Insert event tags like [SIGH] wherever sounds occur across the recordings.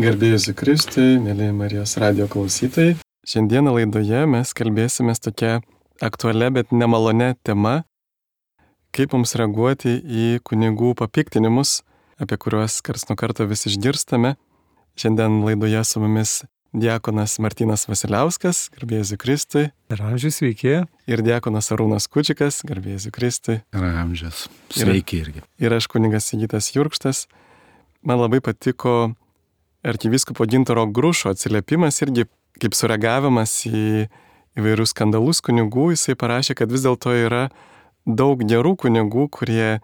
Gerbėjus Kristui, mėly Marijos radio klausytojai. Šiandieną laidoje mes kalbėsime tokia aktualia, bet nemalone tema, kaip mums reaguoti į kunigų papiktinimus, apie kuriuos kars nuo karto vis išgirstame. Šiandien laidoje su mumis Diekonas Martinas Vasiliauskas, garbėjus Kristui. Ir amžius sveiki. Ir Diekonas Arūnas Kučikas, garbėjus Kristui. Ir amžius. Sveiki irgi. Ir aš kunigas Sigitas Jurkštas. Man labai patiko arkiviskopo Gintaro Grušo atsiliepimas irgi kaip sureagavimas į įvairius skandalus kunigų. Jisai parašė, kad vis dėlto yra daug gerų kunigų, kurie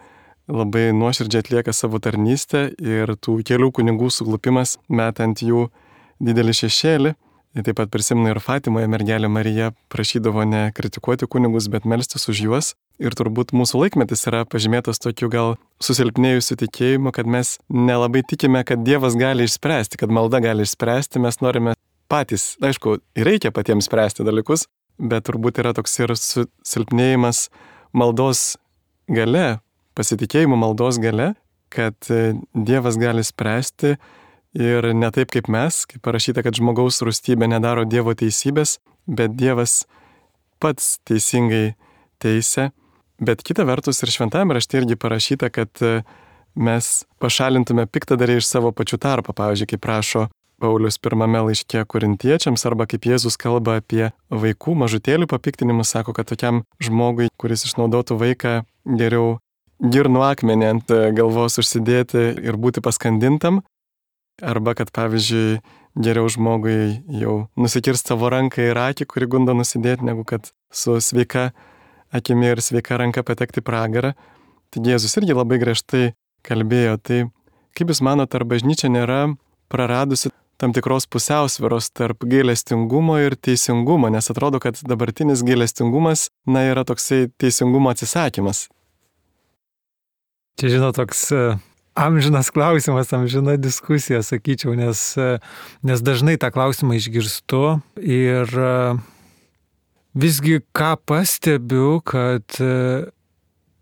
labai nuoširdžiai atlieka savo tarnystę ir tų kelių kunigų suglupimas metant jų didelį šešėlį. Taip pat prisimenu ir Fatimoje mergelė Marija prašydavo ne kritikuoti kunigus, bet melstis už juos. Ir turbūt mūsų laikmetis yra pažymėtas tokiu gal susilpnėjusiu tikėjimu, kad mes nelabai tikime, kad Dievas gali išspręsti, kad malda gali išspręsti, mes norime patys, aišku, reikia patiems spręsti dalykus, bet turbūt yra toks ir silpnėjimas maldos gale, pasitikėjimo maldos gale, kad Dievas gali spręsti ir ne taip kaip mes, kaip parašyta, kad žmogaus rūstybė nedaro Dievo teisybės, bet Dievas pats teisingai teisė. Bet kita vertus ir šventame rašte irgi parašyta, kad mes pašalintume piktadarį iš savo pačių tarpo, pavyzdžiui, kaip prašo Paulius pirmame laiške korintiečiams, arba kaip Jėzus kalba apie vaikų mažutėlių papiktinimus, sako, kad tokiam žmogui, kuris išnaudotų vaiką, geriau girnų akmenį ant galvos užsidėti ir būti paskandintam, Arba kad, pavyzdžiui, geriau žmogui jau nusikirst savo ranką ir akį, kuri gundo nusidėti, negu kad su sveika akimi ir sveika ranka patekti pragarą. Taigi Jėzus irgi labai griežtai kalbėjo. Tai kaip Jūs manote, ar bažnyčia nėra praradusi tam tikros pusiausviros tarp gailestingumo ir teisingumo, nes atrodo, kad dabartinis gailestingumas, na, yra toksai teisingumo atsisakymas. Čia, žinot, toks amžinas klausimas, amžina diskusija, sakyčiau, nes, nes dažnai tą klausimą išgirstu ir visgi ką pastebiu, kad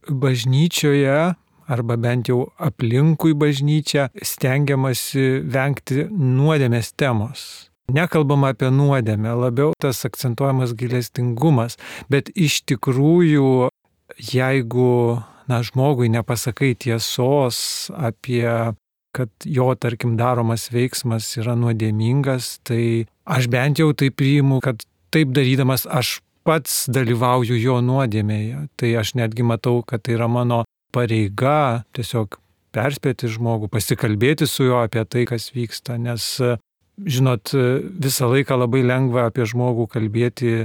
bažnyčioje arba bent jau aplinkui bažnyčią stengiamasi vengti nuodėmės temos. Nekalbama apie nuodėmę, labiau tas akcentuojamas gailestingumas, bet iš tikrųjų, jeigu na, žmogui nepasakai tiesos apie kad jo, tarkim, daromas veiksmas yra nuodėmingas, tai aš bent jau tai priimu, kad taip darydamas aš pats dalyvauju jo nuodėmėje. Tai aš netgi matau, kad tai yra mano pareiga tiesiog perspėti žmogų, pasikalbėti su juo apie tai, kas vyksta, nes, žinot, visą laiką labai lengva apie žmogų kalbėti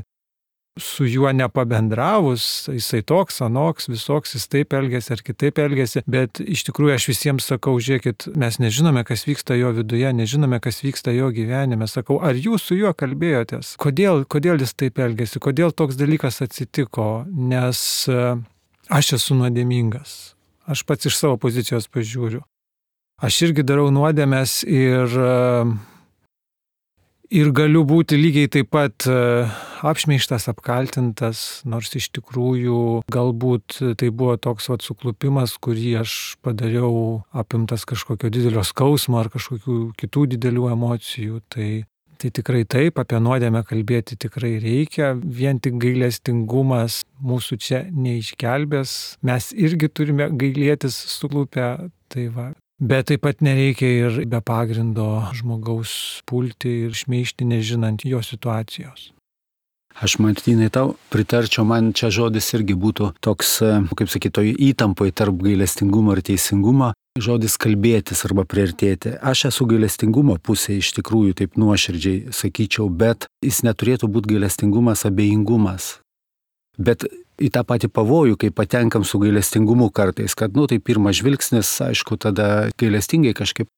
su juo nepabendravus, jisai toks, anoks, visoks, jis taip elgesi ar kitaip elgesi, bet iš tikrųjų aš visiems sakau, žiūrėkit, mes nežinome, kas vyksta jo viduje, nežinome, kas vyksta jo gyvenime. Sakau, ar jūs su juo kalbėjotės? Kodėl, kodėl jis taip elgesi? Kodėl toks dalykas atsitiko? Nes e, aš esu nuodėmingas. Aš pats iš savo pozicijos pažiūriu. Aš irgi darau nuodėmės ir uh, Ir galiu būti lygiai taip pat e, apšmeištas, apkaltintas, nors iš tikrųjų galbūt tai buvo toks vat suklupimas, kurį aš padariau apimtas kažkokio didelio skausmo ar kažkokių kitų didelių emocijų. Tai Tai tikrai taip, apie nuodėmę kalbėti tikrai reikia, vien tik gailestingumas mūsų čia neišgelbės, mes irgi turime gailėtis suklupę, tai va, Bet taip pat nereikia ir be pagrindo žmogaus pulti ir šmeišti nežinant jo situacijos. Aš Martynai tau pritarčiau, man čia žodis irgi būtų toks, kaip sakyto, įtampoje tarp gailestingumo ir teisingumo. Žodis kalbėtis arba priartėti. Aš esu gailestingumo pusė iš tikrųjų, taip nuoširdžiai sakyčiau, bet jis neturėtų būti gailestingumas, abejingumas. Bet į tą patį pavojų, kai patenkam su gailestingumu kartais, kad, nu, tai pirmas žvilgsnis, aišku, tada gailestingai kažkaip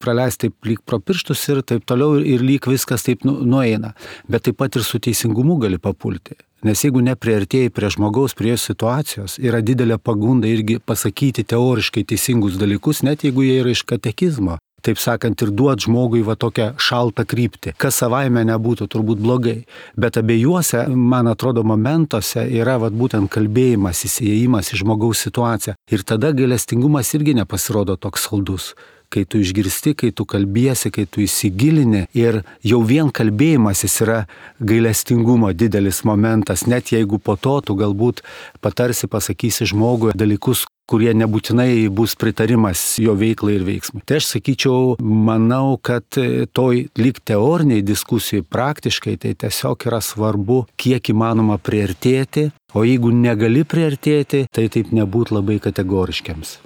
praleisti taip lyg pro pirštus ir taip toliau ir lyg viskas taip nu, nueina. Bet taip pat ir su teisingumu gali papulti. Nes jeigu nepriartėjai prie žmogaus, prie situacijos, yra didelė pagunda irgi pasakyti teoriškai teisingus dalykus, net jeigu jie yra iš katekizmo taip sakant, ir duot žmogui va tokią šaltą kryptį, kas savaime nebūtų turbūt blogai. Bet abiejuose, man atrodo, momentuose yra va būtent kalbėjimas, įsijėjimas į žmogaus situaciją. Ir tada gailestingumas irgi nepasirodo toks saldus kai tu išgirsti, kai tu kalbėsi, kai tu įsigilini ir jau vien kalbėjimasis yra gailestingumo didelis momentas, net jeigu po to tu galbūt patarsi, pasakysi žmogui dalykus, kurie nebūtinai bus pritarimas jo veiklai ir veiksmui. Tai aš sakyčiau, manau, kad toj lyg teoriniai diskusijai praktiškai tai tiesiog yra svarbu, kiek įmanoma priartėti, o jeigu negali priartėti, tai taip nebūt labai kategoriškiams.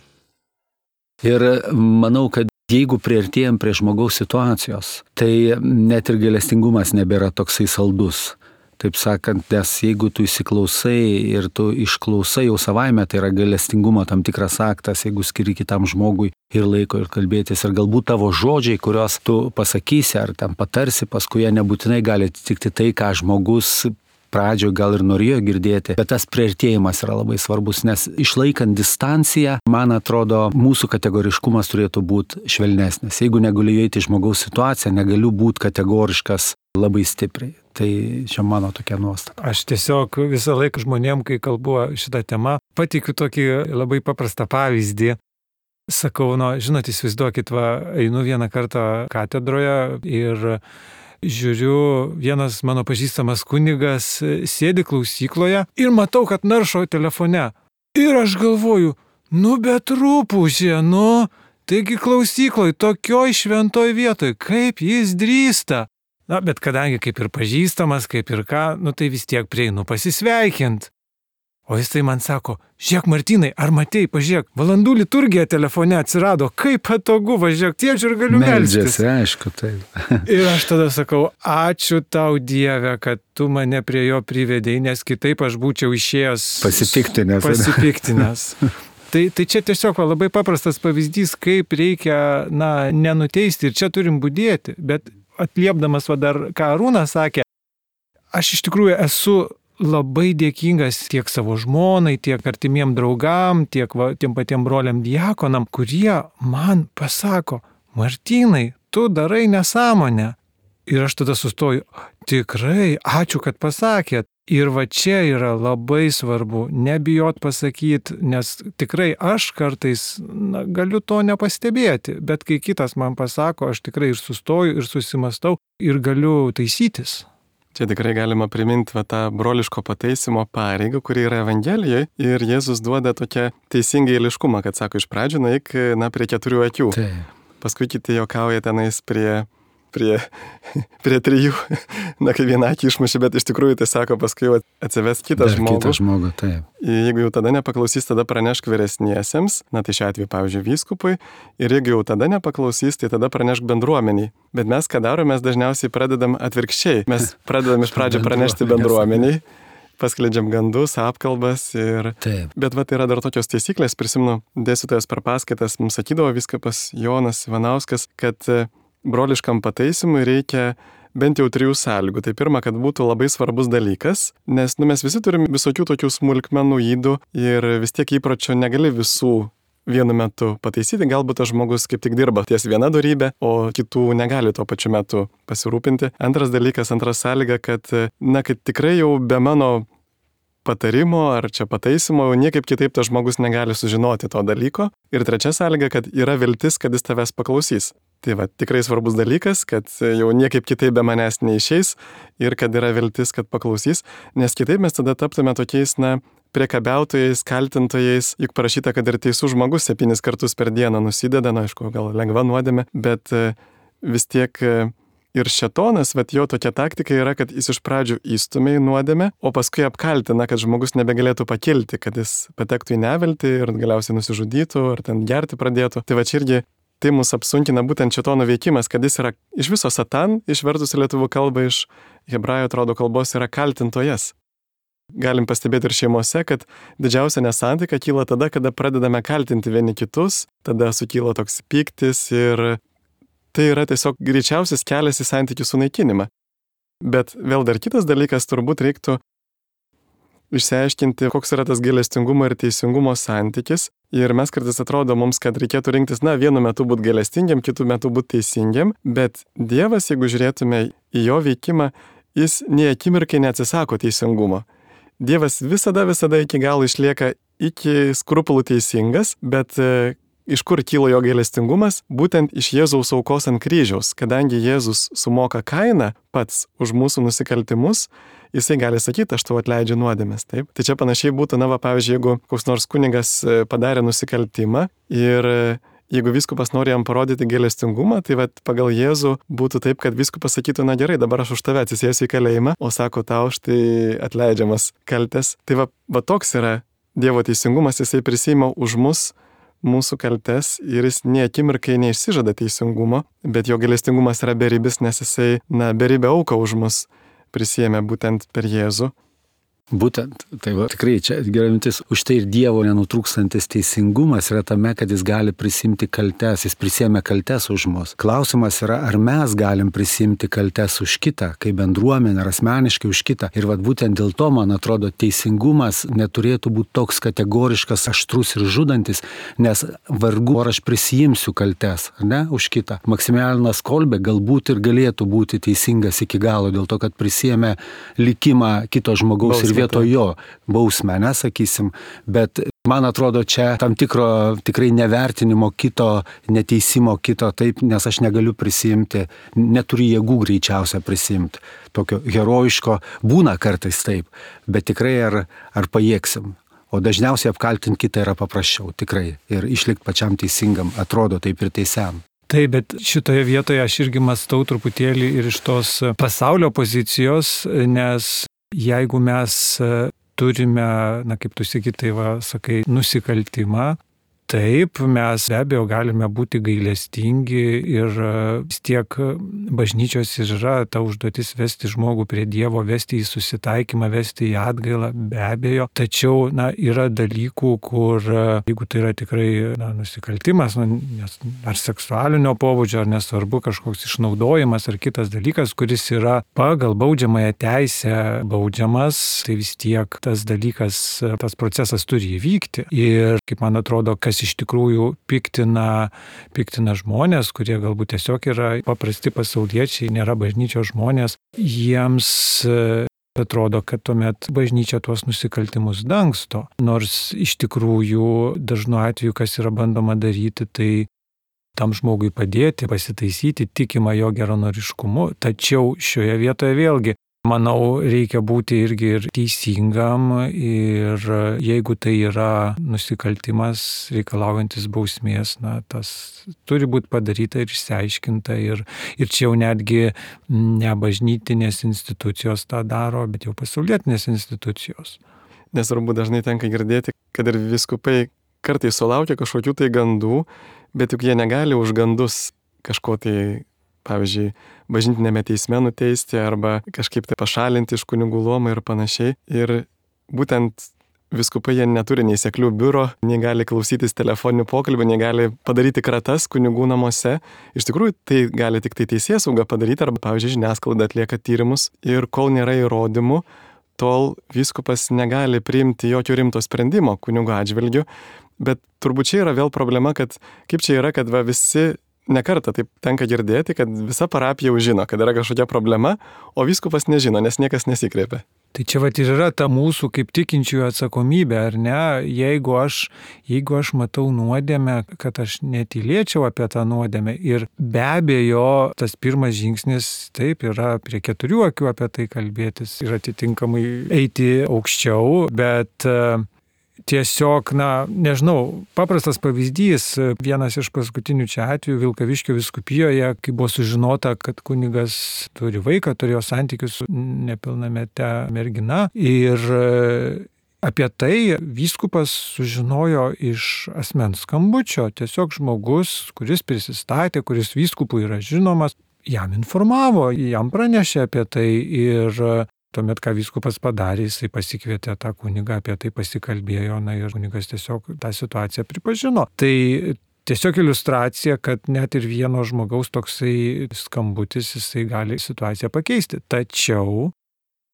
Ir manau, kad jeigu priartėjom prie žmogaus situacijos, tai net ir gailestingumas nebėra toksai saldus. Taip sakant, nes jeigu tu įsiklausai ir tu išklausai jau savaime, tai yra galestingumo tam tikras aktas, jeigu skiri kitam žmogui ir laiko ir kalbėtis, ir galbūt tavo žodžiai, kuriuos tu pasakysi ar ten patarsi, paskui jie nebūtinai gali atitikti tai, ką žmogus pradžioje gal ir norėjo girdėti, bet tas prieartėjimas yra labai svarbus, nes išlaikant distanciją, man atrodo, mūsų kategoriškumas turėtų būti švelnesnis. Jeigu negaliu įeiti į žmogaus situaciją, negaliu būti kategoriškas labai stipriai. Tai čia mano tokia nuostata. Aš tiesiog visą laiką žmonėm, kai kalbu šitą temą, pateikiu tokį labai paprastą pavyzdį. Sakau, nu, žinot, įsivaizduokit, va, einu vieną kartą katedroje ir žiūriu, vienas mano pažįstamas kunigas sėdi klausykloje ir matau, kad naršo telefone. Ir aš galvoju, nu bet rūpužė, nu, taigi klausykloj, tokioj šventoj vietoj, kaip jis drįsta. Na, bet kadangi kaip ir pažįstamas, kaip ir ką, nu tai vis tiek prieinu pasisveikint. O jis tai man sako, žiūrėk Martinai, ar matei, pažiūrėk, valandų liturgija telefone atsirado, kaip patogu, važiuok, tiek ir galiu melstis. Aišku, taip. [LAUGHS] ir aš tada sakau, ačiū tau Dieve, kad tu mane prie jo privedėjai, nes kitaip aš būčiau išėjęs. Pasipiktinęs. Pasipiktinęs. [LAUGHS] Tai, tai čia tiesiog labai paprastas pavyzdys, kaip reikia, na, nenuteisti ir čia turim būdėti, bet atliepdamas va dar, ką Arūnas sakė, aš iš tikrųjų esu labai dėkingas tiek savo žmonai, tiek artimiem draugam, tiek va, tiem patiem broliam diakonam, kurie man pasako, Martinai, tu darai nesąmonę. Ir aš tada sustoju, tikrai, ačiū, kad pasakėt. Ir va čia yra labai svarbu, nebijot pasakyti, nes tikrai aš kartais na, galiu to nepastebėti, bet kai kitas man pasako, aš tikrai ir sustoju, ir susimastau, ir galiu taisytis. Čia tikrai galima priminti va, tą broliško pataisimo pareigą, kuri yra Evangelijoje ir Jėzus duoda tokią teisingą eiliškumą, kad sako, iš pradžių naik, na, prie keturių akių. Taip. Paskui kiti jokauja tenais prie prie, prie trijų, na, kai vieną akį išmuši, bet iš tikrųjų tai sako, paskui atsives kitą Dar žmogų. Kitą žmogų, taip. Jeigu jau tada nepaklausys, tada pranešk vyresniesiems, na tai šiuo atveju, pavyzdžiui, vyskupui, ir jeigu jau tada nepaklausys, tai tada pranešk bendruomeniai. Bet mes ką darome, mes dažniausiai pradedam atvirkščiai. Mes [LAUGHS] pradedam iš pradžio pranešti bendruomeniai paskleidžiam gandus, apkalbas ir... Taip. Bet va, tai yra dar tokios taisyklės, prisimenu, dėstytojas per paskaitas mums sakydavo viską pas Jonas Ivanauskas, kad broliškam pataisimui reikia bent jau trijų sąlygų. Tai pirma, kad būtų labai svarbus dalykas, nes nu, mes visi turim visokių tokių smulkmenų įdų ir vis tiek įpročio negali visų vienu metu pataisyti, galbūt tas žmogus kaip tik dirba ties viena darybė, o kitų negali tuo pačiu metu pasirūpinti. Antras dalykas, antras sąlyga, kad, na, kad tikrai jau be mano patarimo ar čia pataisimo, jau niekaip kitaip tas žmogus negali sužinoti to dalyko. Ir trečia sąlyga, kad yra viltis, kad jis tavęs paklausys. Tai va, tikrai svarbus dalykas, kad jau niekaip kitaip be manęs neišeis ir kad yra viltis, kad paklausys, nes kitaip mes tada taptume tokiais, na, priekabiautojais, kaltintojais, juk parašyta, kad ir teisų žmogus septynis kartus per dieną nusideda, na, aišku, gal lengva nuodėmė, bet e, vis tiek e, ir šetonas, bet jo tokia taktika yra, kad jis iš pradžių įstumė į nuodėmę, o paskui apkaltina, kad žmogus nebegalėtų pakilti, kad jis patektų į neviltį ir galiausiai nusižudytų, ar ten gerti pradėtų. Tai va čia irgi tai mus apsunkina būtent šetono veikimas, kad jis yra iš viso satan, išvertus į lietuvių kalbą iš hebrajų atrodo kalbos, yra kaltintojas. Galim pastebėti ir šeimose, kad didžiausia nesantaika kyla tada, kada pradedame kaltinti vieni kitus, tada sukyla toks piktis ir tai yra tiesiog greičiausias kelias į santykių sunaikinimą. Bet vėl dar kitas dalykas turbūt reiktų išsiaiškinti, koks yra tas gailestingumo ir teisingumo santykis. Ir mes kartais atrodo mums, kad reikėtų rinktis, na, vienu metu būti gailestingiam, kitų metu būti teisingiam, bet Dievas, jeigu žiūrėtume į jo veikimą, jis nie akimirkai neatsisako teisingumo. Dievas visada, visada iki galo išlieka iki skrupulų teisingas, bet iš kur kyla jo gailestingumas? Būtent iš Jėzaus aukos ant kryžiaus, kadangi Jėzus sumoka kainą pats už mūsų nusikaltimus, jisai gali sakyti, aš tau atleidžiu nuodėmės. Taip? Tai čia panašiai būtų, na, va, pavyzdžiui, jeigu koks nors kunigas e, padarė nusikaltimą ir e, jeigu viskupas nori jam parodyti gailestingumą, tai va, pagal Jėzų būtų taip, kad viskupas sakytų, na gerai, dabar aš už tave atsisėsiu į kalėjimą, o sako tau štai atleidžiamas kaltės. Tai va, va toks yra Dievo teisingumas, jisai prisima už mus mūsų kaltes ir jis nie akimirkai neišsižada teisingumo, bet jo galestingumas yra beribis, nes jisai, na, beribę auką už mus prisėmė būtent per Jėzų. Būtent, tai va, tikrai čia gera mintis, už tai ir Dievo nenutrūkstantis teisingumas yra tame, kad jis gali prisimti kaltes, jis prisėmė kaltes už mus. Klausimas yra, ar mes galim prisimti kaltes už kitą, kaip bendruomenė, ar asmeniškai už kitą. Ir vad būtent dėl to, man atrodo, teisingumas neturėtų būti toks kategoriškas, aštrus ir žudantis, nes vargu ar aš prisijimsiu kaltes, ne, už kitą. Maksimilianas Kolbė galbūt ir galėtų būti teisingas iki galo, dėl to, kad prisėmė likimą kito žmogaus Bausmę, ir vietoj jo bausmę, nesakysim, bet man atrodo čia tam tikro tikrai nevertinimo kito, neteisimo kito, taip, nes aš negaliu prisimti, neturiu jėgų greičiausia prisimti. Tokio herojiško būna kartais taip, bet tikrai ar, ar pajėgsim. O dažniausiai apkaltinti kitą yra paprasčiau, tikrai. Ir išlikti pačiam teisingam, atrodo taip ir teisiam. Taip, bet šitoje vietoje aš irgi mastau truputėlį ir iš tos pasaulio pozicijos, nes jeigu mes e, turime, na kaip tu sakai, tai va, sakai, nusikaltimą, Taip, mes be abejo galime būti gailestingi ir e, vis tiek bažnyčios yra ta užduotis vesti žmogų prie Dievo, vesti į susitaikymą, vesti į atgailą, be abejo. Tačiau, na, yra dalykų, kur e, jeigu tai yra tikrai na, nusikaltimas, na, nes, ar seksualinio pobūdžio, ar nesvarbu kažkoks išnaudojimas, ar kitas dalykas, kuris yra pagal baudžiamąją teisę baudžiamas, tai vis tiek tas dalykas, tas procesas turi įvykti. Ir kaip man atrodo, kas iš tikrųjų piktina, piktina žmonės, kurie galbūt tiesiog yra paprasti pasauliečiai, nėra bažnyčios žmonės, jiems e, atrodo, kad tuomet bažnyčia tuos nusikaltimus dangsto. Nors iš tikrųjų dažnu atveju, kas yra bandoma daryti, tai tam žmogui padėti, pasitaisyti, tikima jo geranoriškumu. Tačiau šioje vietoje vėlgi Manau, reikia būti irgi ir teisingam ir jeigu tai yra nusikaltimas reikalaujantis bausmės, na, tas turi būti padaryta ir išsiaiškinta ir, ir čia jau netgi ne bažnytinės institucijos tą daro, bet jau pasaulietinės institucijos. Nesvarbu, dažnai tenka girdėti, kad ir viskupai kartais sulaukia kažkokių tai gandų, bet juk jie negali už gandus kažko tai pavyzdžiui, bažnytinėme teisme nuteisti arba kažkaip tai pašalinti iš kunigų luomą ir panašiai. Ir būtent viskupai jie neturi nei seklių biuro, nei gali klausytis telefoninių pokalbių, nei gali padaryti kratas kunigų namuose. Iš tikrųjų, tai gali tik tai teisės sauga padaryti arba, pavyzdžiui, žiniasklaida atlieka tyrimus ir kol nėra įrodymų, tol viskupas negali priimti jokio rimto sprendimo kunigo atžvilgiu. Bet turbūt čia yra vėl problema, kad kaip čia yra, kad va, visi nekartą taip tenka girdėti, kad visa parapija jau žino, kad yra kažkokia problema, o viskupas nežino, nes niekas nesikreipia. Tai čia va ir yra ta mūsų kaip tikinčiųjų atsakomybė, ar ne? Jeigu aš, jeigu aš matau nuodėmę, kad aš netylėčiau apie tą nuodėmę ir be abejo tas pirmas žingsnis taip yra prie keturių akių apie tai kalbėtis ir atitinkamai eiti aukščiau, bet tiesiog, na, nežinau, paprastas pavyzdys, vienas iš paskutinių čia atvejų Vilkaviškio viskupijoje, kai buvo sužinota, kad kunigas turi vaiką, turėjo santykius su nepilnamete mergina ir Apie tai vyskupas sužinojo iš asmens skambučio. Tiesiog žmogus, kuris prisistatė, kuris vyskupui yra žinomas, jam informavo, jam pranešė apie tai ir Tuomet, ką vyskupas padarė, jisai pasikvietė tą kunigą, apie tai pasikalbėjo, na ir kunigas tiesiog tą situaciją pripažino. Tai tiesiog iliustracija, kad net ir vieno žmogaus toksai skambutis, jisai gali situaciją pakeisti. Tačiau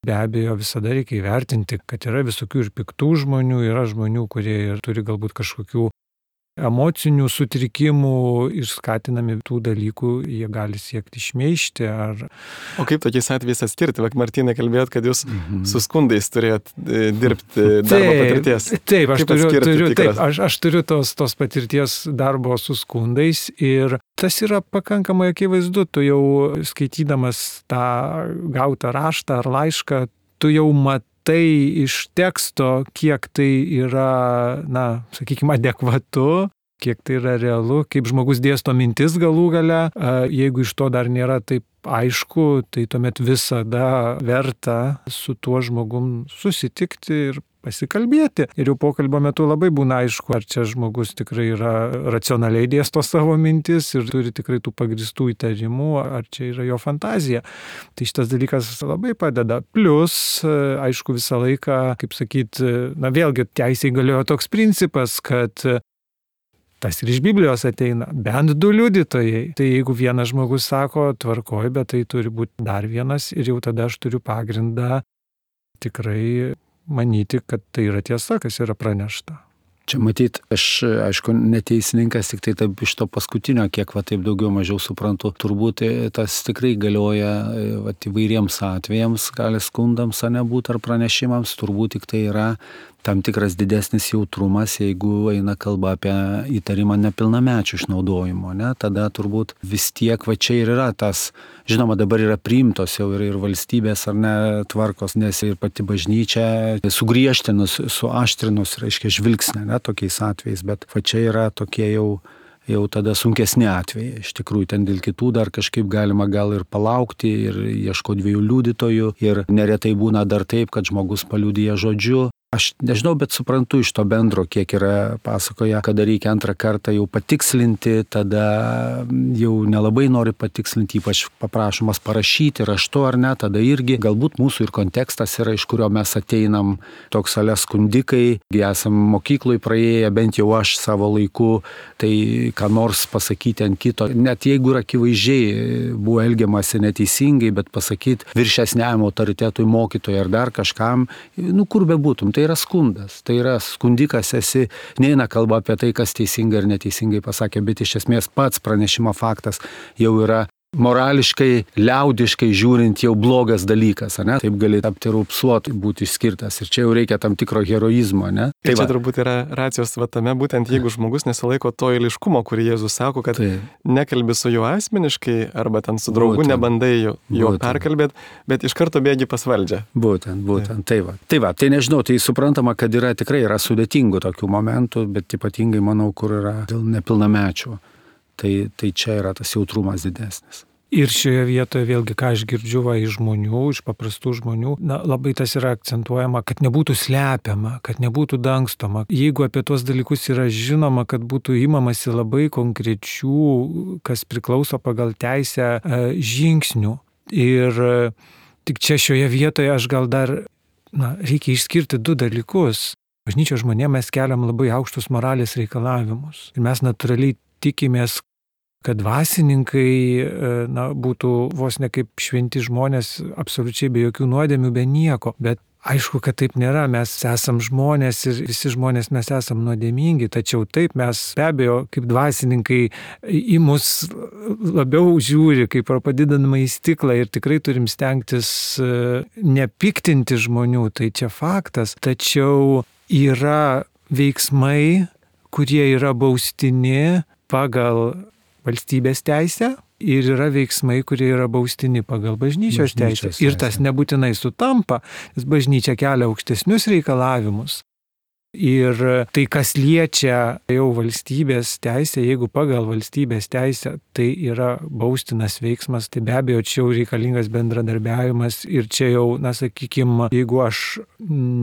Be abejo, visada reikia įvertinti, kad yra visokių ir piktų žmonių, yra žmonių, kurie ir turi galbūt kažkokių emocinių sutrikimų ir skatinami tų dalykų, jie gali siekti išmeišti. Ar... O kaip tokiais atvejais atskirti? Vak Martinai kalbėjot, kad jūs mhm. su skundais turėjot e, dirbti darbo taip, patirties. Taip, aš turiu, turiu, taip aš, aš turiu tos, tos patirties darbo su skundais ir tas yra pakankamai akivaizdu, tu jau skaitydamas tą gautą raštą ar laišką, tu jau matai tai iš teksto, kiek tai yra, na, sakykime, adekvatu, kiek tai yra realu, kaip žmogus dėsto mintis galų gale, jeigu iš to dar nėra taip aišku, tai tuomet visada verta su tuo žmogum susitikti ir pasikalbėti. Ir jau pokalbio metu labai būna aišku, ar čia žmogus tikrai yra racionaliai dėsto savo mintis ir turi tikrai tų pagristų įtarimų, ar čia yra jo fantazija. Tai šitas dalykas labai padeda. Plus, aišku, visą laiką, kaip sakyt, na vėlgi teisėjai galiojo toks principas, kad Tas ir iš Biblijos ateina bent du liudytojai. Tai jeigu vienas žmogus sako, tvarkoj, bet tai turi būti dar vienas ir jau tada aš turiu pagrindą tikrai manyti, kad tai yra tiesa, kas yra pranešta. Čia matyt, aš aišku neteisininkas, tik tai taip iš to paskutinio, kiek va taip daugiau mažiau suprantu, turbūt tas tikrai galioja va, įvairiems atvejams, gali skundams, ar nebūti, ar pranešimams, turbūt tik tai yra tam tikras didesnis jautrumas, jeigu eina kalba apie įtarimą nepilnamečių išnaudojimo, ne? tada turbūt vis tiek va čia ir yra tas, žinoma, dabar yra priimtos jau ir, ir valstybės ar ne tvarkos, nes ir pati bažnyčia sugriežtinus, suaštrinus, reiškia, žvilgsnė, ne tokiais atvejais, bet va čia yra tokie jau jau tada sunkesni atvejai. Iš tikrųjų, ten dėl kitų dar kažkaip galima gal ir palaukti ir ieško dviejų liudytojų. Ir neretai būna dar taip, kad žmogus paliudyja žodžiu, Aš nežinau, bet suprantu iš to bendro, kiek yra pasakoja, kada reikia antrą kartą jau patikslinti, tada jau nelabai nori patikslinti, ypač paprašomas parašyti raštu ar ne, tada irgi galbūt mūsų ir kontekstas yra, iš kurio mes ateinam toks ale skundikai, esam mokyklai praėję, bent jau aš savo laiku, tai ką nors pasakyti ant kito, net jeigu ir akivaizdžiai buvo elgiamasi neteisingai, bet pasakyti viršesniam autoritetui mokytojui ar dar kažkam, nu kur bebūtum. Tai tai yra skundas, tai yra skundikas esi, neina kalba apie tai, kas teisingai ar neteisingai pasakė, bet iš esmės pats pranešimo faktas jau yra morališkai, liaudiškai žiūrint jau blogas dalykas, ne? Taip gali tapti rupsuotų, būti išskirtas. Ir čia jau reikia tam tikro heroizmo, ne? Tai čia turbūt yra racijos vatame, būtent jeigu žmogus nesilaiko to eiliškumo, kurį Jėzus sako, kad tai. nekalbi su juo asmeniškai arba ten su draugu būtent. nebandai jo, jo perkalbėti, bet iš karto bėgi pas valdžią. Būtent, būtent. Tai. tai va. Tai va, tai nežinau, tai suprantama, kad yra tikrai yra sudėtingų tokių momentų, bet ypatingai manau, kur yra dėl nepilnamečių tai, tai čia yra tas jautrumas didesnis. Ir šioje vietoje vėlgi, ką aš girdžiu va, iš žmonių, iš paprastų žmonių, na, labai tas yra akcentuojama, kad nebūtų slepiama, kad nebūtų dangstoma. Jeigu apie tuos dalykus yra žinoma, kad būtų įmamasi labai konkrečių, kas priklauso pagal teisę e, žingsnių. Ir e, tik čia šioje vietoje aš gal dar, na, reikia išskirti du dalykus. Bažnyčios žmonėms mes keliam labai aukštus moralės reikalavimus. Ir mes natūraliai tikimės, kad dvasininkai e, na, būtų vos ne kaip šventi žmonės, absoliučiai be jokių nuodėmių, be nieko. Bet Aišku, kad taip nėra, mes esam žmonės ir visi žmonės mes esam nuodėmingi, tačiau taip mes be abejo kaip dvasininkai į mus labiau žiūri kaip pro padidinamą į stiklą ir tikrai turim stengtis e, nepiktinti žmonių, tai čia faktas, tačiau yra veiksmai, kurie yra baustini pagal valstybės teisę ir yra veiksmai, kurie yra baustini pagal bažnyčios teisę. Ir tas nebūtinai sutampa, nes bažnyčia kelia aukštesnius reikalavimus. Ir tai, kas liečia jau valstybės teisę, jeigu pagal valstybės teisę tai yra baustinas veiksmas, tai be abejo čia jau reikalingas bendradarbiavimas ir čia jau, na sakykime, jeigu aš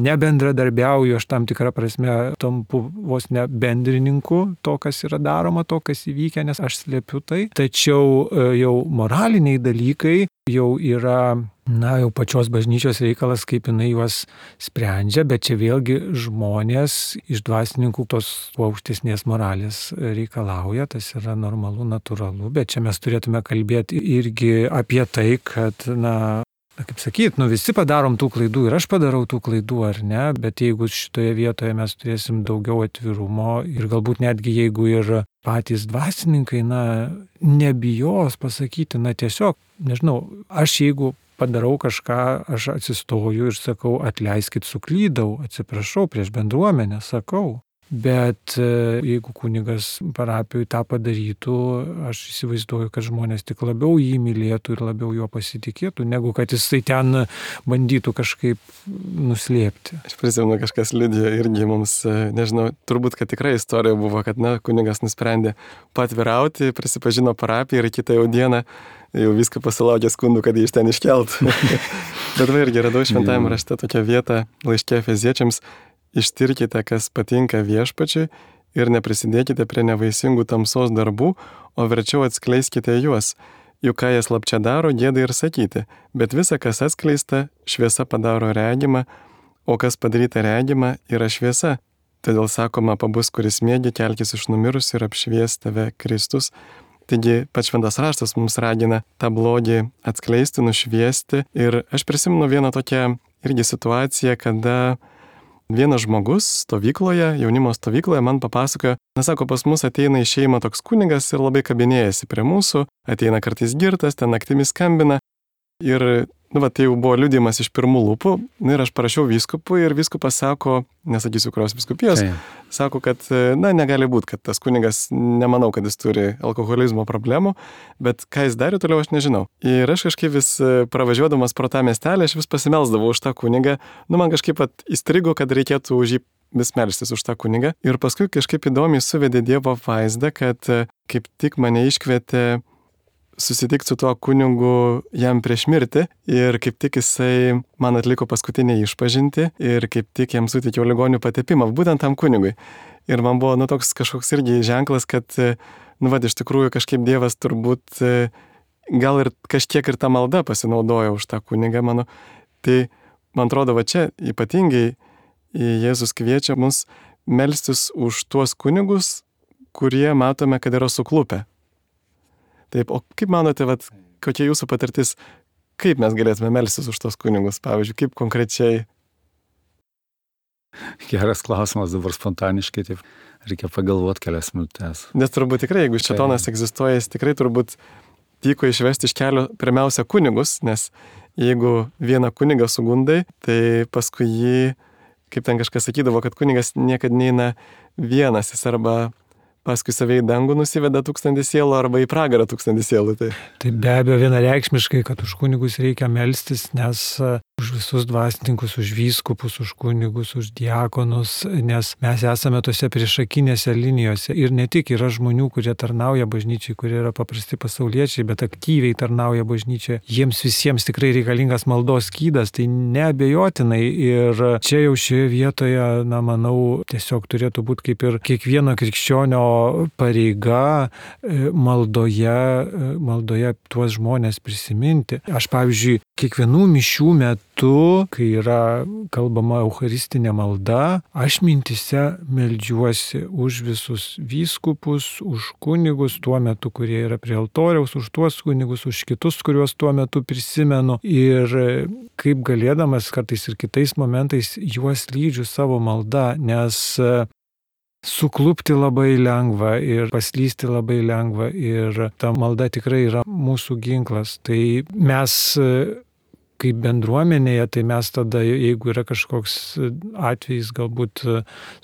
nebendradarbiauju, aš tam tikrą prasme tampu vos ne bendrininku to, kas yra daroma, to, kas įvykę, nes aš slėpiu tai. Tačiau e, jau moraliniai dalykai jau yra na, jau pačios bažnyčios reikalas, kaip jinai juos sprendžia, bet čia vėlgi žmonės iš dvasininkų tos aukštesnės moralės reikalauja, tas yra normalu, natūralu, bet čia mes turėtume kalbėti irgi apie tai, kad, na, na, kaip sakyt, nu visi padarom tų klaidų ir aš padarau tų klaidų, ar ne, bet jeigu šitoje vietoje mes turėsim daugiau atvirumo ir galbūt netgi jeigu ir patys dvasininkai, na, nebijos pasakyti, na tiesiog, nežinau, aš jeigu padarau kažką, aš atsistoju ir sakau, atleiskit, suklydau, atsiprašau prieš bendruomenę, sakau. Bet e, jeigu kunigas parapijoje tą padarytų, aš įsivaizduoju, kad žmonės tik labiau jį mylėtų ir labiau juo pasitikėtų, negu kad jisai ten bandytų kažkaip nuslėpti. Aš prisimenu, kažkas liudėjo irgi mums, e, nežinau, turbūt, kad tikrai istorija buvo, kad, na, kunigas nusprendė patvirauti, prisipažino parapiją ir kitą jau dieną jau viską pasilaukė skundų, kad jį iš ten iškeltų. [LAUGHS] Bet va irgi radau šventajame rašte tokią vietą laiškė feziečiams Ištirkite, kas patinka viešpačiui ir neprisidėkite prie nevaisingų tamsos darbų, o verčiau atskleiskite juos. Juk ką jie slapčia daro, gėda ir sakyti, bet visa, kas atskleista, šviesa padaro regimą, o kas padaryta regimą, yra šviesa. Todėl sakoma, pabus, kuris mėgi kelkis iš numirusių ir apšvies tave Kristus. Taigi pats šventas raštas mums ragina tą blogį atskleisti, nušviesti. Ir aš prisimenu vieną tokią irgi situaciją, kada Vienas žmogus stovykloje, jaunimo stovykloje man papasakojo, nesako, pas mus ateina į šeimą toks kunigas ir labai kabinėjasi prie mūsų, ateina kartais girtas, ten naktimis skambina. Ir Nu, va, tai jau buvo liūdimas iš pirmų lūpų. Nu, ir aš parašiau vyskupui ir vyskupas sako, nesakysiu, kurios vyskupijos, tai. sako, kad, na, negali būti, kad tas kunigas, nemanau, kad jis turi alkoholizmo problemų, bet ką jis darė toliau, aš nežinau. Ir aš kažkaip vis e, pravažiuodamas pro tą miestelį, aš vis pasimelsdavau už tą kunigą. Nu, man kažkaip įstrigo, kad reikėtų už jį vis melstis už tą kunigą. Ir paskui kažkaip įdomiai suvedė Dievo vaizdą, kad e, kaip tik mane iškvietė susitikti su tuo kunigu jam prieš mirtį ir kaip tik jisai man atliko paskutinę išpažinti ir kaip tik jam suteikiau ligonių patepimą, būtent tam kunigui. Ir man buvo, nu, toks kažkoks irgi ženklas, kad, nu, vad, iš tikrųjų kažkaip Dievas turbūt gal ir kažkiek ir tą maldą pasinaudojo už tą kunigą mano. Tai, man atrodo, va čia ypatingai Jėzus kviečia mus melstis už tuos kunigus, kurie matome, kad yra suklupę Taip, o kaip manote, vat, kokia jūsų patirtis, kaip mes galėtume melsis už tos kunigus, pavyzdžiui, kaip konkrečiai? Geras klausimas dabar spontaniškai, taip reikia pagalvoti kelias minutės. Nes turbūt tikrai, jeigu šetonas tai... egzistuoja, jis tikrai turbūt tyko išvesti iš kelio pirmiausia kunigus, nes jeigu vieną kunigą sugundai, tai paskui jį, kaip ten kažkas sakydavo, kad kunigas niekada neina vienas, jis arba paskui save į dangų nusiveda tūkstantį sielų arba į pragarą tūkstantį sielų. Tai. tai be abejo vienareikšmiškai, kad už kunigus reikia melstis, nes už visus dvasininkus, už vyskupus, už kunigus, už diakonus, nes mes esame tose priešakinėse linijose. Ir ne tik yra žmonių, kurie tarnauja bažnyčiai, kurie yra paprasti pasauliečiai, bet aktyviai tarnauja bažnyčiai. Jiems visiems tikrai reikalingas maldos skydas, tai neabejotinai. Ir čia jau šioje vietoje, na, manau, tiesiog turėtų būti kaip ir kiekvieno krikščionio pareiga e, maldoje, e, maldoje tuos žmonės prisiminti. Aš, pavyzdžiui, kiekvienų mišių metu, kai yra kalbama eucharistinė malda, aš mintise melžiuosi už visus vyskupus, už kunigus tuo metu, kurie yra prie altoriaus, už tuos kunigus, už kitus, kuriuos tuo metu prisimenu. Ir kaip galėdamas kartais ir kitais momentais juos lydžiu savo maldą, nes suklupti labai lengva ir paslysti labai lengva ir ta malda tikrai yra mūsų ginklas. Tai mes kaip bendruomenėje, tai mes tada, jeigu yra kažkoks atvejis galbūt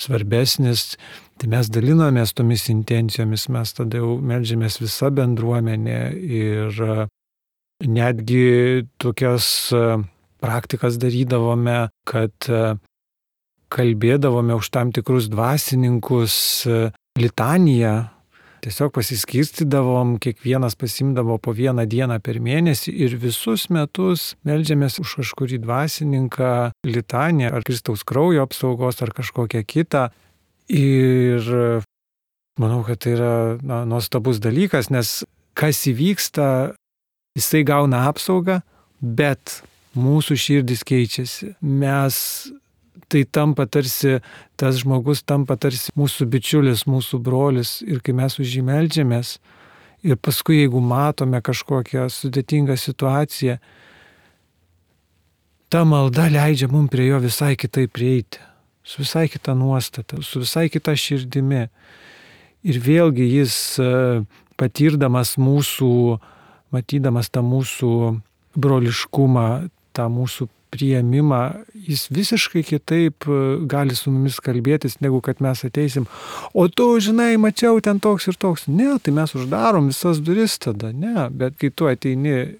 svarbesnis, tai mes dalinomės tomis intencijomis, mes tada jau melžiamės visą bendruomenę ir netgi tokias praktikas darydavome, kad kalbėdavome už tam tikrus dvasininkus. Litaniją Tiesiog pasiskirstydavom, kiekvienas pasimdavo po vieną dieną per mėnesį ir visus metus melžiamės už kažkurį dvasininką, litanę ar Kristaus kraujo apsaugos ar kažkokią kitą. Ir manau, kad tai yra na, nuostabus dalykas, nes kas įvyksta, jisai gauna apsaugą, bet mūsų širdis keičiasi. Mes tai tampa tarsi, tas žmogus tampa tarsi mūsų bičiulis, mūsų brolis ir kai mes už jį melžiamės ir paskui jeigu matome kažkokią sudėtingą situaciją, ta malda leidžia mums prie jo visai kitaip prieiti, su visai kita nuostata, su visai kita širdimi. Ir vėlgi jis e, patirdamas mūsų, matydamas tą mūsų broliškumą, tą mūsų prieimimą, jis visiškai kitaip e, gali su mumis kalbėtis, negu kad mes ateisim. O tu, žinai, mačiau ten toks ir toks. Ne, tai mes uždarom visas duris tada, ne, bet kai tu ateini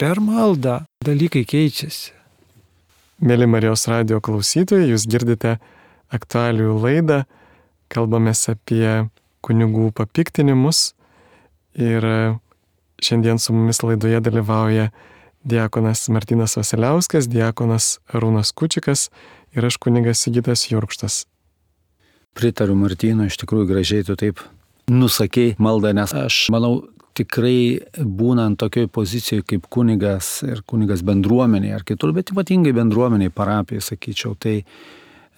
per maldą, dalykai keičiasi. Mėly Marijos radio klausytojai, jūs girdite aktualių laidą, kalbamės apie kunigų papiktinimus ir šiandien su mumis laidoje dalyvauja diakonas Martinas Vasiliauskas, diakonas Arūnas Kučikas ir aš kunigas Sigitas Jurkštas. Pritariu Martino, iš tikrųjų gražiai tu taip nusakei maldą, nes aš manau, tikrai būnant tokioj pozicijoje kaip kunigas ir kunigas bendruomeniai ar kitur, bet ypatingai bendruomeniai, parapijai, sakyčiau, tai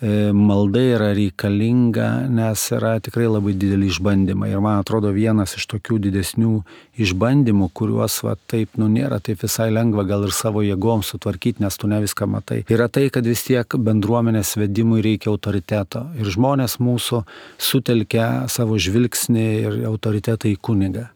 malda yra reikalinga, nes yra tikrai labai dideli išbandymai. Ir man atrodo vienas iš tokių didesnių išbandymų, kuriuos va, taip, nu nėra taip visai lengva gal ir savo jėgom sutvarkyti, nes tu ne viską matai. Yra tai, kad vis tiek bendruomenės vedimui reikia autoriteto. Ir žmonės mūsų sutelkia savo žvilgsnį ir autoritetą į kunigą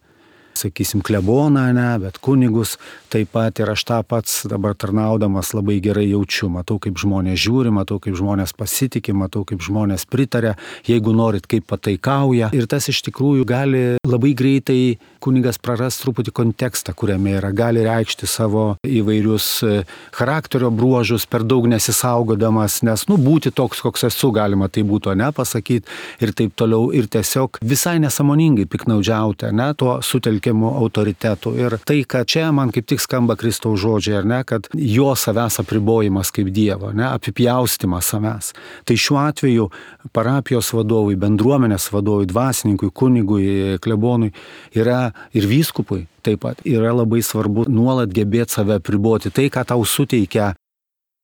sakysim, kleboną, ne, bet kunigus taip pat ir aš tą pats dabar tarnaudamas labai gerai jaučiu. Matau, kaip žmonės žiūri, matau, kaip žmonės pasitikė, matau, kaip žmonės pritarė, jeigu norit, kaip pataikauja. Ir tas iš tikrųjų gali labai greitai kunigas praras truputį kontekstą, kuriame yra, gali reikšti savo įvairius e, charakterio bruožus, per daug nesisaugodamas, nes, nu, būti toks, koks esu, galima tai būtų, ne, pasakyti ir taip toliau. Ir tiesiog visai nesamoningai piknaudžiauti, ne, tuo sutelkti pasitikimu autoritetu. Ir tai, kad čia man kaip tik skamba Kristaus žodžiai, ar ne, kad jo savęs apribojimas kaip Dievo, ne, apipjaustimas savęs. Tai šiuo atveju parapijos vadovui, bendruomenės vadovui, dvasininkui, kunigui, klebonui yra ir vyskupui taip pat yra labai svarbu nuolat gebėti save priboti. Tai, ką tau suteikia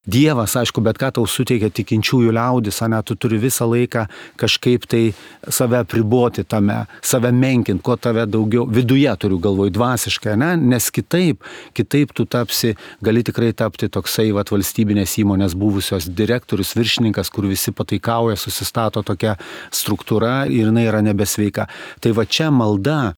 Dievas, aišku, bet ką tau suteikia tikinčiųjų liaudis, ane, tu turi visą laiką kažkaip tai save priboti tame, save menkinti, kuo tave daugiau, viduje turiu galvoj, dvasiškai, ne, nes kitaip, kitaip tu tapsi, gali tikrai tapti toksai vat, valstybinės įmonės buvusios direktorius, viršininkas, kur visi pataikauja, susistato tokia struktūra ir jinai yra nebesveika. Tai va čia malda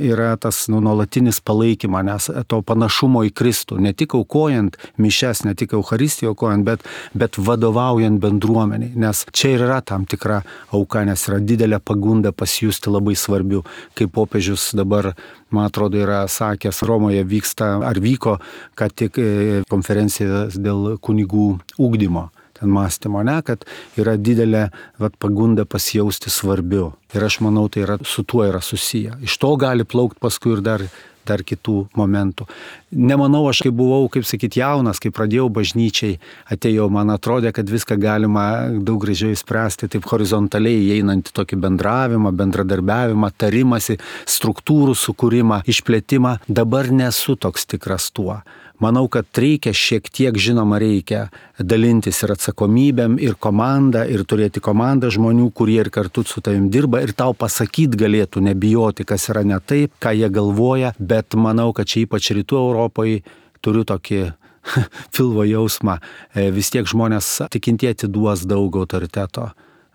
yra tas nu, nuolatinis palaikymas, nes to panašumo į Kristų, ne tik aukojant mišes, ne tik Euharistiją aukojant, bet, bet vadovaujant bendruomeniai, nes čia ir yra tam tikra auka, nes yra didelė pagunda pasijusti labai svarbiu, kaip popiežius dabar, man atrodo, yra sakęs, Romoje vyksta ar vyko, kad tik e, konferencija dėl kunigų ūkdymo mąstymo, ne, kad yra didelė vat, pagunda pasijausti svarbiu. Ir aš manau, tai yra, su tuo yra susiję. Iš to gali plaukti paskui ir dar dar kitų momentų. Nemanau, aš kai buvau, kaip sakyti, jaunas, kai pradėjau bažnyčiai, atėjau, man atrodė, kad viską galima daug gražiai spręsti, taip horizontaliai įeinant į tokį bendravimą, bendradarbiavimą, tarimąsi, struktūrų sukūrimą, išplėtimą. Dabar nesu toks tikras tuo manau, kad reikia šiek tiek, žinoma, reikia dalintis ir atsakomybėm, ir komandą, ir turėti komandą žmonių, kurie ir kartu su tavim dirba, ir tau pasakyti galėtų, nebijoti, kas yra ne taip, ką jie galvoja, bet manau, kad čia ypač rytų Europoje turiu tokį [LAUGHS] filvo jausmą, e, vis tiek žmonės tikintieji duos daug autoriteto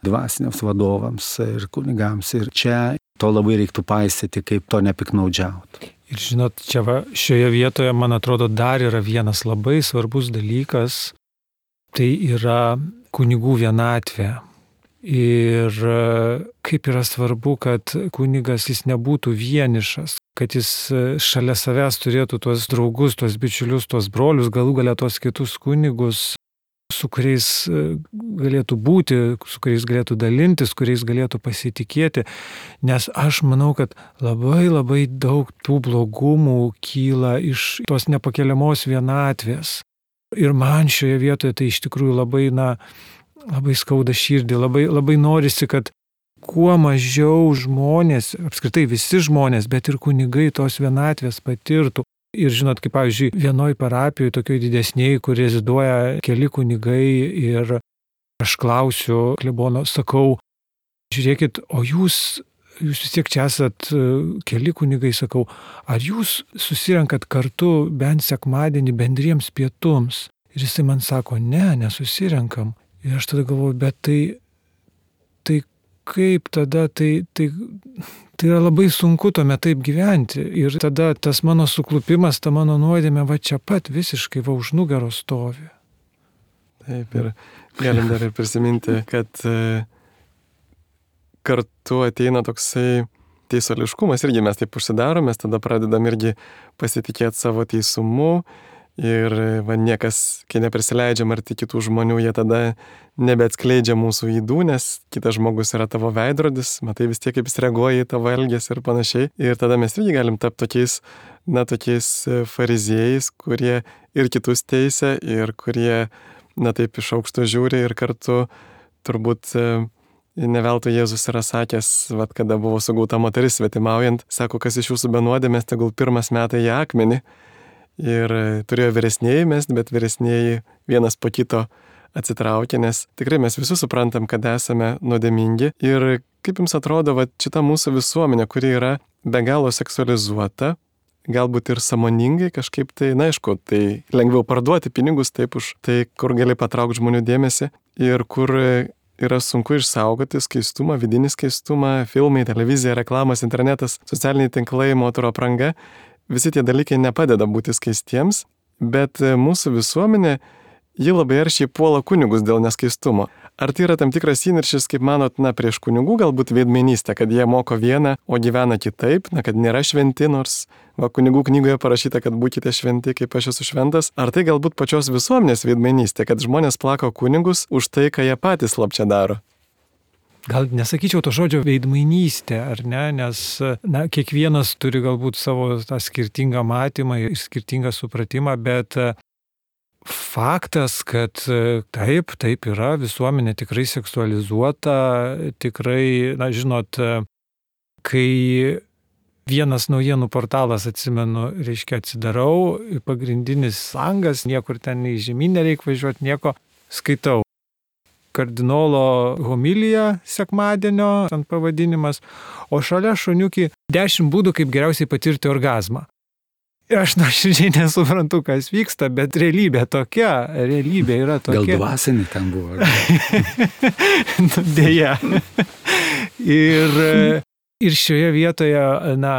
dvasiniams vadovams ir kunigams. Ir čia to labai reiktų paisyti, kaip to nepiknaudžiauti. Ir žinot, čia va, šioje vietoje, man atrodo, dar yra vienas labai svarbus dalykas, tai yra kunigų vienatvė. Ir e, kaip yra svarbu, kad kunigas jis nebūtų vienišas, kad jis e, šalia savęs turėtų tuos draugus, tuos bičiulius, tuos brolius, galų galia tuos kitus kunigus, su kuriais e, galėtų būti, su kuriais galėtų dalintis, kuriais galėtų pasitikėti, nes aš manau, kad labai labai daug tų blogumų kyla iš tos nepakeliamos vienatvės. Ir man šioje vietoje tai iš tikrųjų labai, na, labai skauda širdį, labai, labai norisi, kad kuo mažiau žmonės, apskritai visi žmonės, bet ir kunigai tos vienatvės patirtų. Ir žinot, kaip pavyzdžiui, vienoj parapijoje, tokioj didesniai, kur reziduoja keli kunigai ir aš klausiu klebono, sakau, žiūrėkit, o jūs, jūs vis tiek čia esat e, keli kunigai, sakau, ar jūs susirenkat kartu bent sekmadienį bendriems pietums? Ir jisai man sako, ne, nesusirenkam. Ir aš tada galvoju, bet tai, tai kaip tada, tai, tai, tai yra labai sunku tuomet taip gyventi. Ir tada tas mano suklupimas, ta mano nuodėmė va čia pat visiškai va už nugaros stovi. Taip, ir galim dar ir prisiminti, kad e, kartu ateina toksai teisuoliškumas, irgi mes taip užsidarom, mes tada pradedam irgi pasitikėti savo teisumu ir va, niekas, kai neprisileidžiam arti kitų žmonių, jie tada nebeatskleidžia mūsų įdų, nes kitas žmogus yra tavo veidrodis, matai vis tiek, kaip jis reaguoja į tavo elgesį ir panašiai. Ir tada mes irgi galim tapti tokiais, na, tokiais fariziejais, kurie ir kitus teisia, ir kurie, na, taip iš aukšto žiūri ir kartu turbūt Neveltui Jėzus yra sakęs, vad kada buvo sugauta moteris svetimaujant, sako, kas iš jūsų benuodėmės, tegul pirmas metai į akmenį. Ir turėjo vyresnėjai mest, bet vyresnėjai vienas po kito atsitraukė, nes tikrai mes visi suprantam, kad esame nuodėmingi. Ir kaip jums atrodo, va šita mūsų visuomenė, kuri yra be galo seksualizuota, galbūt ir samoningai kažkaip tai, na aišku, tai lengviau parduoti pinigus taip už tai, kur gali patraukti žmonių dėmesį ir kur yra sunku išsaugoti skaistumą, vidinį skaistumą, filmai, televizija, reklamos, internetas, socialiniai tinklai, moterų apranga. Visi tie dalykai nepadeda būti skaistiems, bet mūsų visuomenė, ji labai aršiai puola kunigus dėl neskaistumo. Ar tai yra tam tikras įniršis, kaip manot, na, prieš kunigų galbūt veidmainystė, kad jie moko vieną, o gyvena kitaip, na, kad nėra šventi, nors, va, kunigų knygoje parašyta, kad būkite šventi, kaip aš esu šventas. Ar tai galbūt pačios visuomenės veidmainystė, kad žmonės plako kunigus už tai, ką jie patys slapčia daro? Gal nesakyčiau to žodžio veidmainystė, ar ne, nes na, kiekvienas turi galbūt savo tą skirtingą matymą ir skirtingą supratimą, bet faktas, kad taip, taip yra, visuomenė tikrai seksualizuota, tikrai, na žinot, kai vienas naujienų portalas, atsimenu, reiškia atsidarau, pagrindinis sangas, niekur ten nei žemyn nereikia važiuoti, nieko, skaitau. Kardinolo homilija sekmadienio, ten pavadinimas, o šalia šuniukį 10 būdų, kaip geriausiai patirti orgasmą. Ir aš nuoširdžiai nesuprantu, kas vyksta, bet realybė tokia, realybė yra tokia. Gal dvasinė ten buvo? [LAUGHS] nu, dėja. ir, ir šioje vietoje, na,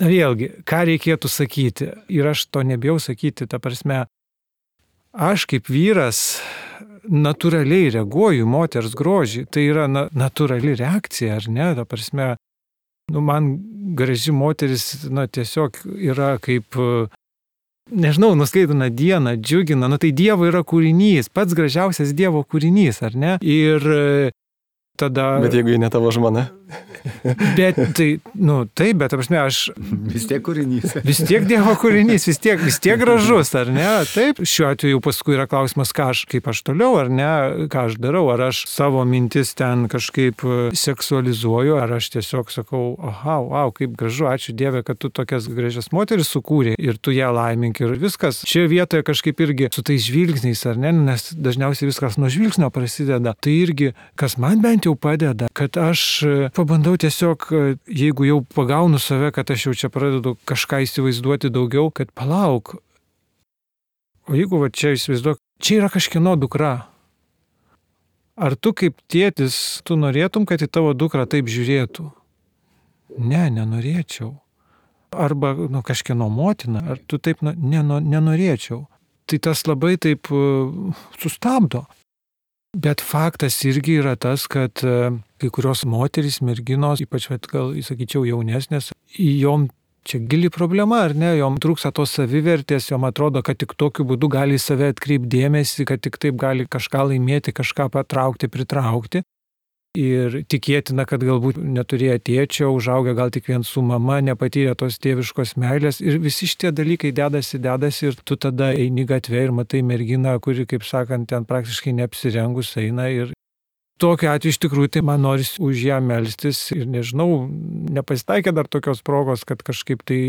vėlgi, ką reikėtų sakyti, ir aš to nebijau sakyti, ta prasme, aš kaip vyras natūraliai reaguoju moters grožį, tai yra na, natūrali reakcija, ar ne, ta prasme, nu, man graži moteris, na, tiesiog yra kaip, nežinau, nuskaidina dieną, džiugina, nu tai Dievo yra kūrinys, pats gražiausias Dievo kūrinys, ar ne? Ir tada... Bet jeigu ji ne tavo žmona. Bet tai, nu, taip, bet, apsme, aš... Vis tiek kūrinys. Vis tiek Dievo kūrinys, vis tiek, vis tiek gražus, ar ne? Taip, šiuo atveju paskui yra klausimas, ką aš, kaip aš toliau, ar ne, ką aš darau, ar aš savo mintis ten kažkaip seksualizuoju, ar aš tiesiog sakau, aha, wow, kaip gražu, ačiū Dieve, kad tu tokias gražias moteris sukūrė ir tu ją laimink ir viskas. Šioje vietoje kažkaip irgi su tais žvilgsniais, ar ne, nes dažniausiai viskas nuo žvilgsnio prasideda. Tai irgi, kas man bent jau padeda, kad aš pabandau tiesiog, jeigu jau pagaunu save, kad aš jau čia pradedu kažką įsivaizduoti daugiau, kad palauk. O jeigu va čia įsivaizduok, čia yra kažkieno dukra. Ar tu kaip tėtis, tu norėtum, kad į tavo dukrą taip žiūrėtų? Ne, nenorėčiau. Arba nu, kažkieno motina, ar tu taip, ne, nenorėčiau. Tai tas labai taip sustabdo. Bet faktas irgi yra tas, kad e, kai kurios moterys, merginos, ypač, gal, sakyčiau, jaunesnės, jom čia gili problema, ar ne, jom trūksta tos savivertės, jom atrodo, kad tik tokiu būdu gali save atkreipdėmėsi, kad tik taip gali kažką laimėti, kažką patraukti, pritraukti. Ir tikėtina, kad galbūt neturėjo tėčio, užaugę gal tik vien su mama, nepatyrė tos tėviškos meilės. Ir visi šitie dalykai dedasi, dedasi ir tu tada eini gatvė ir matai merginą, kuri, kaip sakant, ten praktiškai neapsirengus eina. Ir tokiu atveju iš tikrųjų tai man norisi už ją melstis ir nežinau, nepasitaikė dar tokios progos, kad kažkaip tai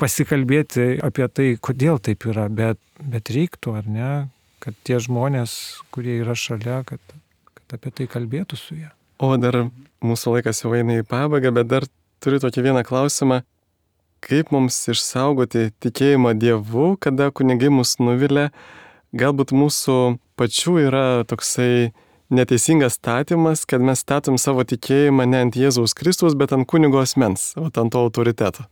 pasikalbėti apie tai, kodėl taip yra, bet, bet reiktų, ar ne, kad tie žmonės, kurie yra šalia, kad kad apie tai kalbėtų su ją. O dar mūsų laikas jau eina į pabaigą, bet dar turiu tokį vieną klausimą. kaip mums išsaugoti tikėjimą Dievu, kada kunigai mus nuvilia, galbūt mūsų pačių yra toksai neteisingas statymas, kad mes statom savo tikėjimą ne ant Jėzaus Kristaus, bet ant kunigo asmens, o ant to autoriteto.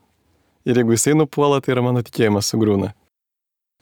Ir jeigu jisai nupuola, tai yra mano tikėjimas sugriūna.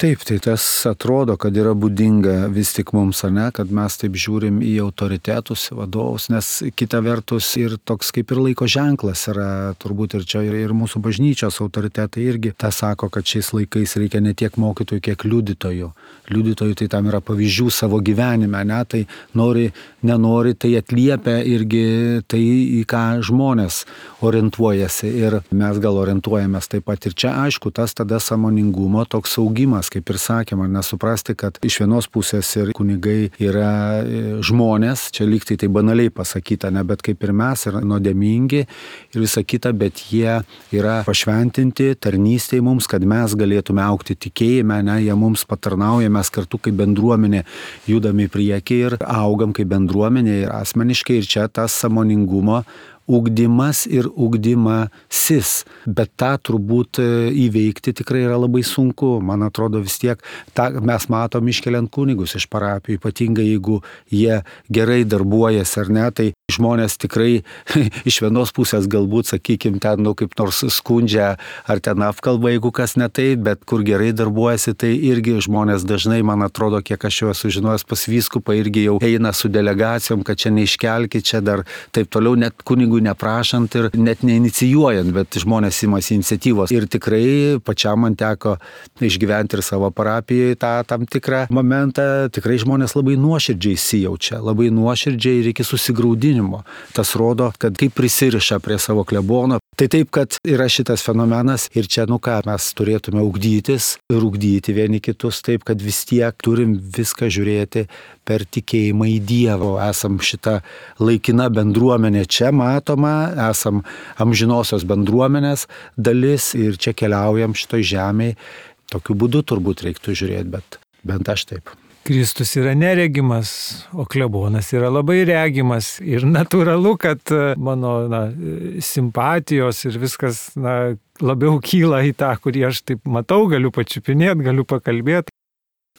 Taip, tai tas atrodo, kad yra būdinga vis tik mums, ne, kad mes taip žiūrim į autoritetus, vadovus, nes kita vertus ir toks kaip ir laiko ženklas yra, turbūt ir čia ir, ir mūsų bažnyčios autoritetai irgi tą sako, kad šiais laikais reikia ne tiek mokytojų, kiek liudytojų. Liudytojų tai tam yra pavyzdžių savo gyvenime, ne, tai nori, nenori, tai atliepia irgi tai, į ką žmonės orientuojasi ir mes gal orientuojamės taip pat ir čia, aišku, tas tada samoningumo toks augimas kaip ir sakėm, ar nesuprasti, kad iš vienos pusės ir kunigai yra e, žmonės, čia lygtai tai banaliai pasakyta, ne, bet kaip ir mes yra nuodėmingi ir visa kita, bet jie yra pašventinti tarnystėje mums, kad mes galėtume aukti tikėjime, ne, jie mums patarnauja, mes kartu kaip bendruomenė judame į priekį ir augam kaip bendruomenė ir asmeniškai ir čia tas samoningumo ugdymas ir ugdymasis. Bet tą turbūt e, įveikti tikrai yra labai sunku. Man atrodo vis tiek, tą mes matom iškeliant kunigus iš parapijų, ypatingai jeigu jie gerai darbuojasi ar ne, tai žmonės tikrai [LAUGHS] iš vienos pusės galbūt, sakykime, ten, nu, kaip nors skundžia ar ten apkalba, jeigu kas ne taip, bet kur gerai darbuojasi, tai irgi žmonės dažnai, man atrodo, kiek aš jau esu žinojęs pas vyskupą, irgi jau eina su delegacijom, kad čia neiškelkit, čia dar taip toliau, net kunigų neprašant ir net neinicijuojant, bet žmonės imasi iniciatyvos. Ir tikrai pačiam man teko išgyventi ir savo parapijoje tą tam tikrą momentą, tikrai žmonės labai nuoširdžiai įsijaučia, labai nuoširdžiai ir iki susigaudinimo. Tas rodo, kad kaip prisiriša prie savo klebono. Tai taip, kad yra šitas fenomenas ir čia, nu ką, mes turėtume ugdytis ir ugdyti vieni kitus taip, kad vis tiek turim viską žiūrėti per tikėjimą į Dievą. Esam šita laikina bendruomenė čia matoma, esam amžinosios bendruomenės dalis ir čia keliaujam šitoj žemėje. Tokiu būdu turbūt reiktų žiūrėti, bet bent aš taip. Kristus yra neregimas, o klebonas yra labai regimas. Ir natūralu, kad e, mano na, simpatijos ir viskas na, labiau kyla į tą, kurį aš taip matau, galiu pačiupinėti, galiu pakalbėti.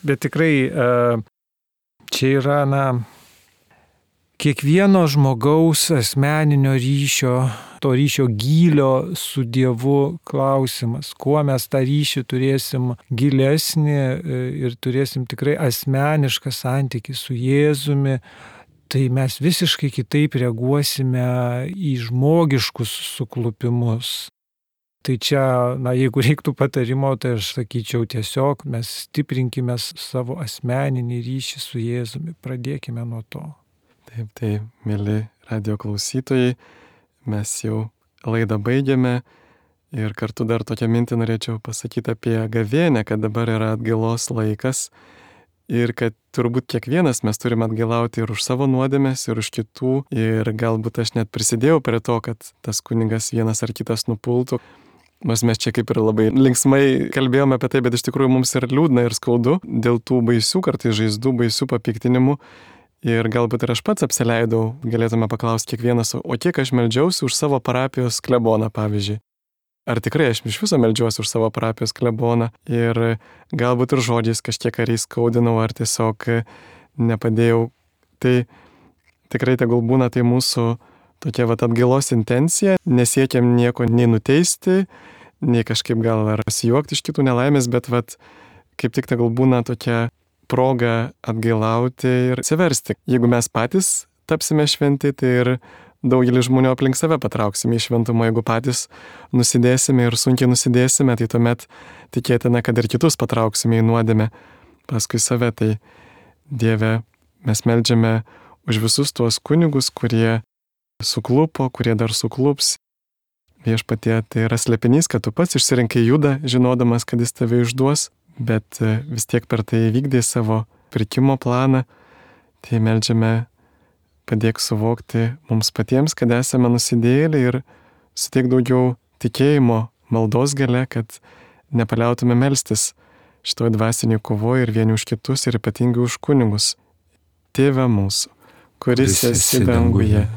Bet tikrai e, čia yra, na, kiekvieno žmogaus asmeninio ryšio, to ryšio gylio su Dievu klausimas, kuo mes tą ryšį turėsim gilesnį e, ir turėsim tikrai asmenišką santykį su Jėzumi, tai mes visiškai kitaip reaguosime į žmogiškus suklupimus. Tai čia, na, jeigu reiktų patarimo, tai aš sakyčiau tiesiog mes stiprinkime savo asmeninį ryšį su Jėzumi, pradėkime nuo to. Taip, tai, mėly radio klausytojai, mes jau laidą baigiame ir kartu dar tokią mintį norėčiau pasakyti apie gavėnę, kad dabar yra atgailos laikas ir kad turbūt kiekvienas mes turime atgailauti ir už savo nuodėmės, ir už kitų. Ir galbūt aš net prisidėjau prie to, kad tas kuningas vienas ar kitas nupultų. Nors mes čia kaip ir labai linksmai kalbėjome apie tai, bet iš tikrųjų mums ir liūdna ir skaudu dėl tų baisių, kartai žaizdų, baisių papiktinimų. Ir galbūt ir aš pats apsileidau, galėtume paklausti kiekvienas, o kiek aš melžiausi už savo parapijos kleboną, pavyzdžiui. Ar tikrai aš iš viso melžiuosi už savo parapijos kleboną ir galbūt ir žodžiais kažkiek ar įskaudinau, ar tiesiog nepadėjau. Tai tikrai tegul būna tai mūsų tokia va atgailos intencija, nesiekiam nieko nei nuteisti, nei kažkaip gal ar pasijuokti iš kitų nelaimės, bet va kaip tik tegul būna tokia proga atgailauti ir atsiversti. Jeigu mes patys tapsime šventi, tai ir daugelį žmonių aplink save patrauksime į šventumą, jeigu patys nusidėsime ir sunkiai nusidėsime, tai tuomet tikėtina, kad ir kitus patrauksime į nuodėmę paskui save. Tai Dieve, mes melžiame už visus tuos kunigus, kurie suklupo, kurie dar suklups. Viešpatie, tai yra slėpinys, kad tu pats išsirinkai judą, žinodamas, kad jis tave išduos bet e, vis tiek per tai vykdė savo pirkimo planą, tai melžiame padėk suvokti mums patiems, kad esame nusidėlį ir suteik daugiau tikėjimo, maldos gale, kad nepaliautume melstis šitoj dvasiniai kovoje ir vieni už kitus ir ypatingai už kunigus. Tėve mūsų, kuris esi danguje,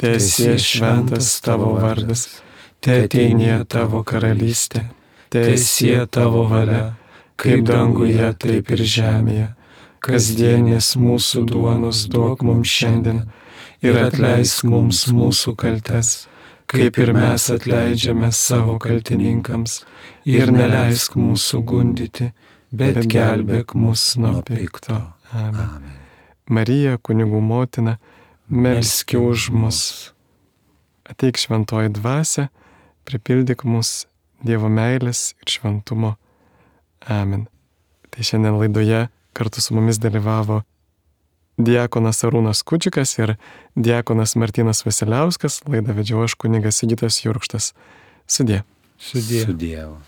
tiesie šventas tavo vardas te ateinie tavo karalystė, teisie tavo valia, kaip danguje, taip ir žemėje. Kasdienės mūsų duonos duok mums šiandien ir atleisk mums mūsų kaltes, kaip ir mes atleidžiame savo kaltininkams, ir neleisk mūsų gundyti, bet gelbėk mus nuo pikto. Amen. Marija, kunigų motina, melski už mus. Ateik šventoji dvasia, pripildyk mus Dievo meilės ir šventumo. Amen. Tai šiandien laidoje kartu su mumis dalyvavo Diekonas Arūnas Kudžikas ir Diekonas Martinas Vasiliauskas, laidą vedžiau aš kunigas Sigitas Jurkštas. Sudė. Sudie. Su Dievu.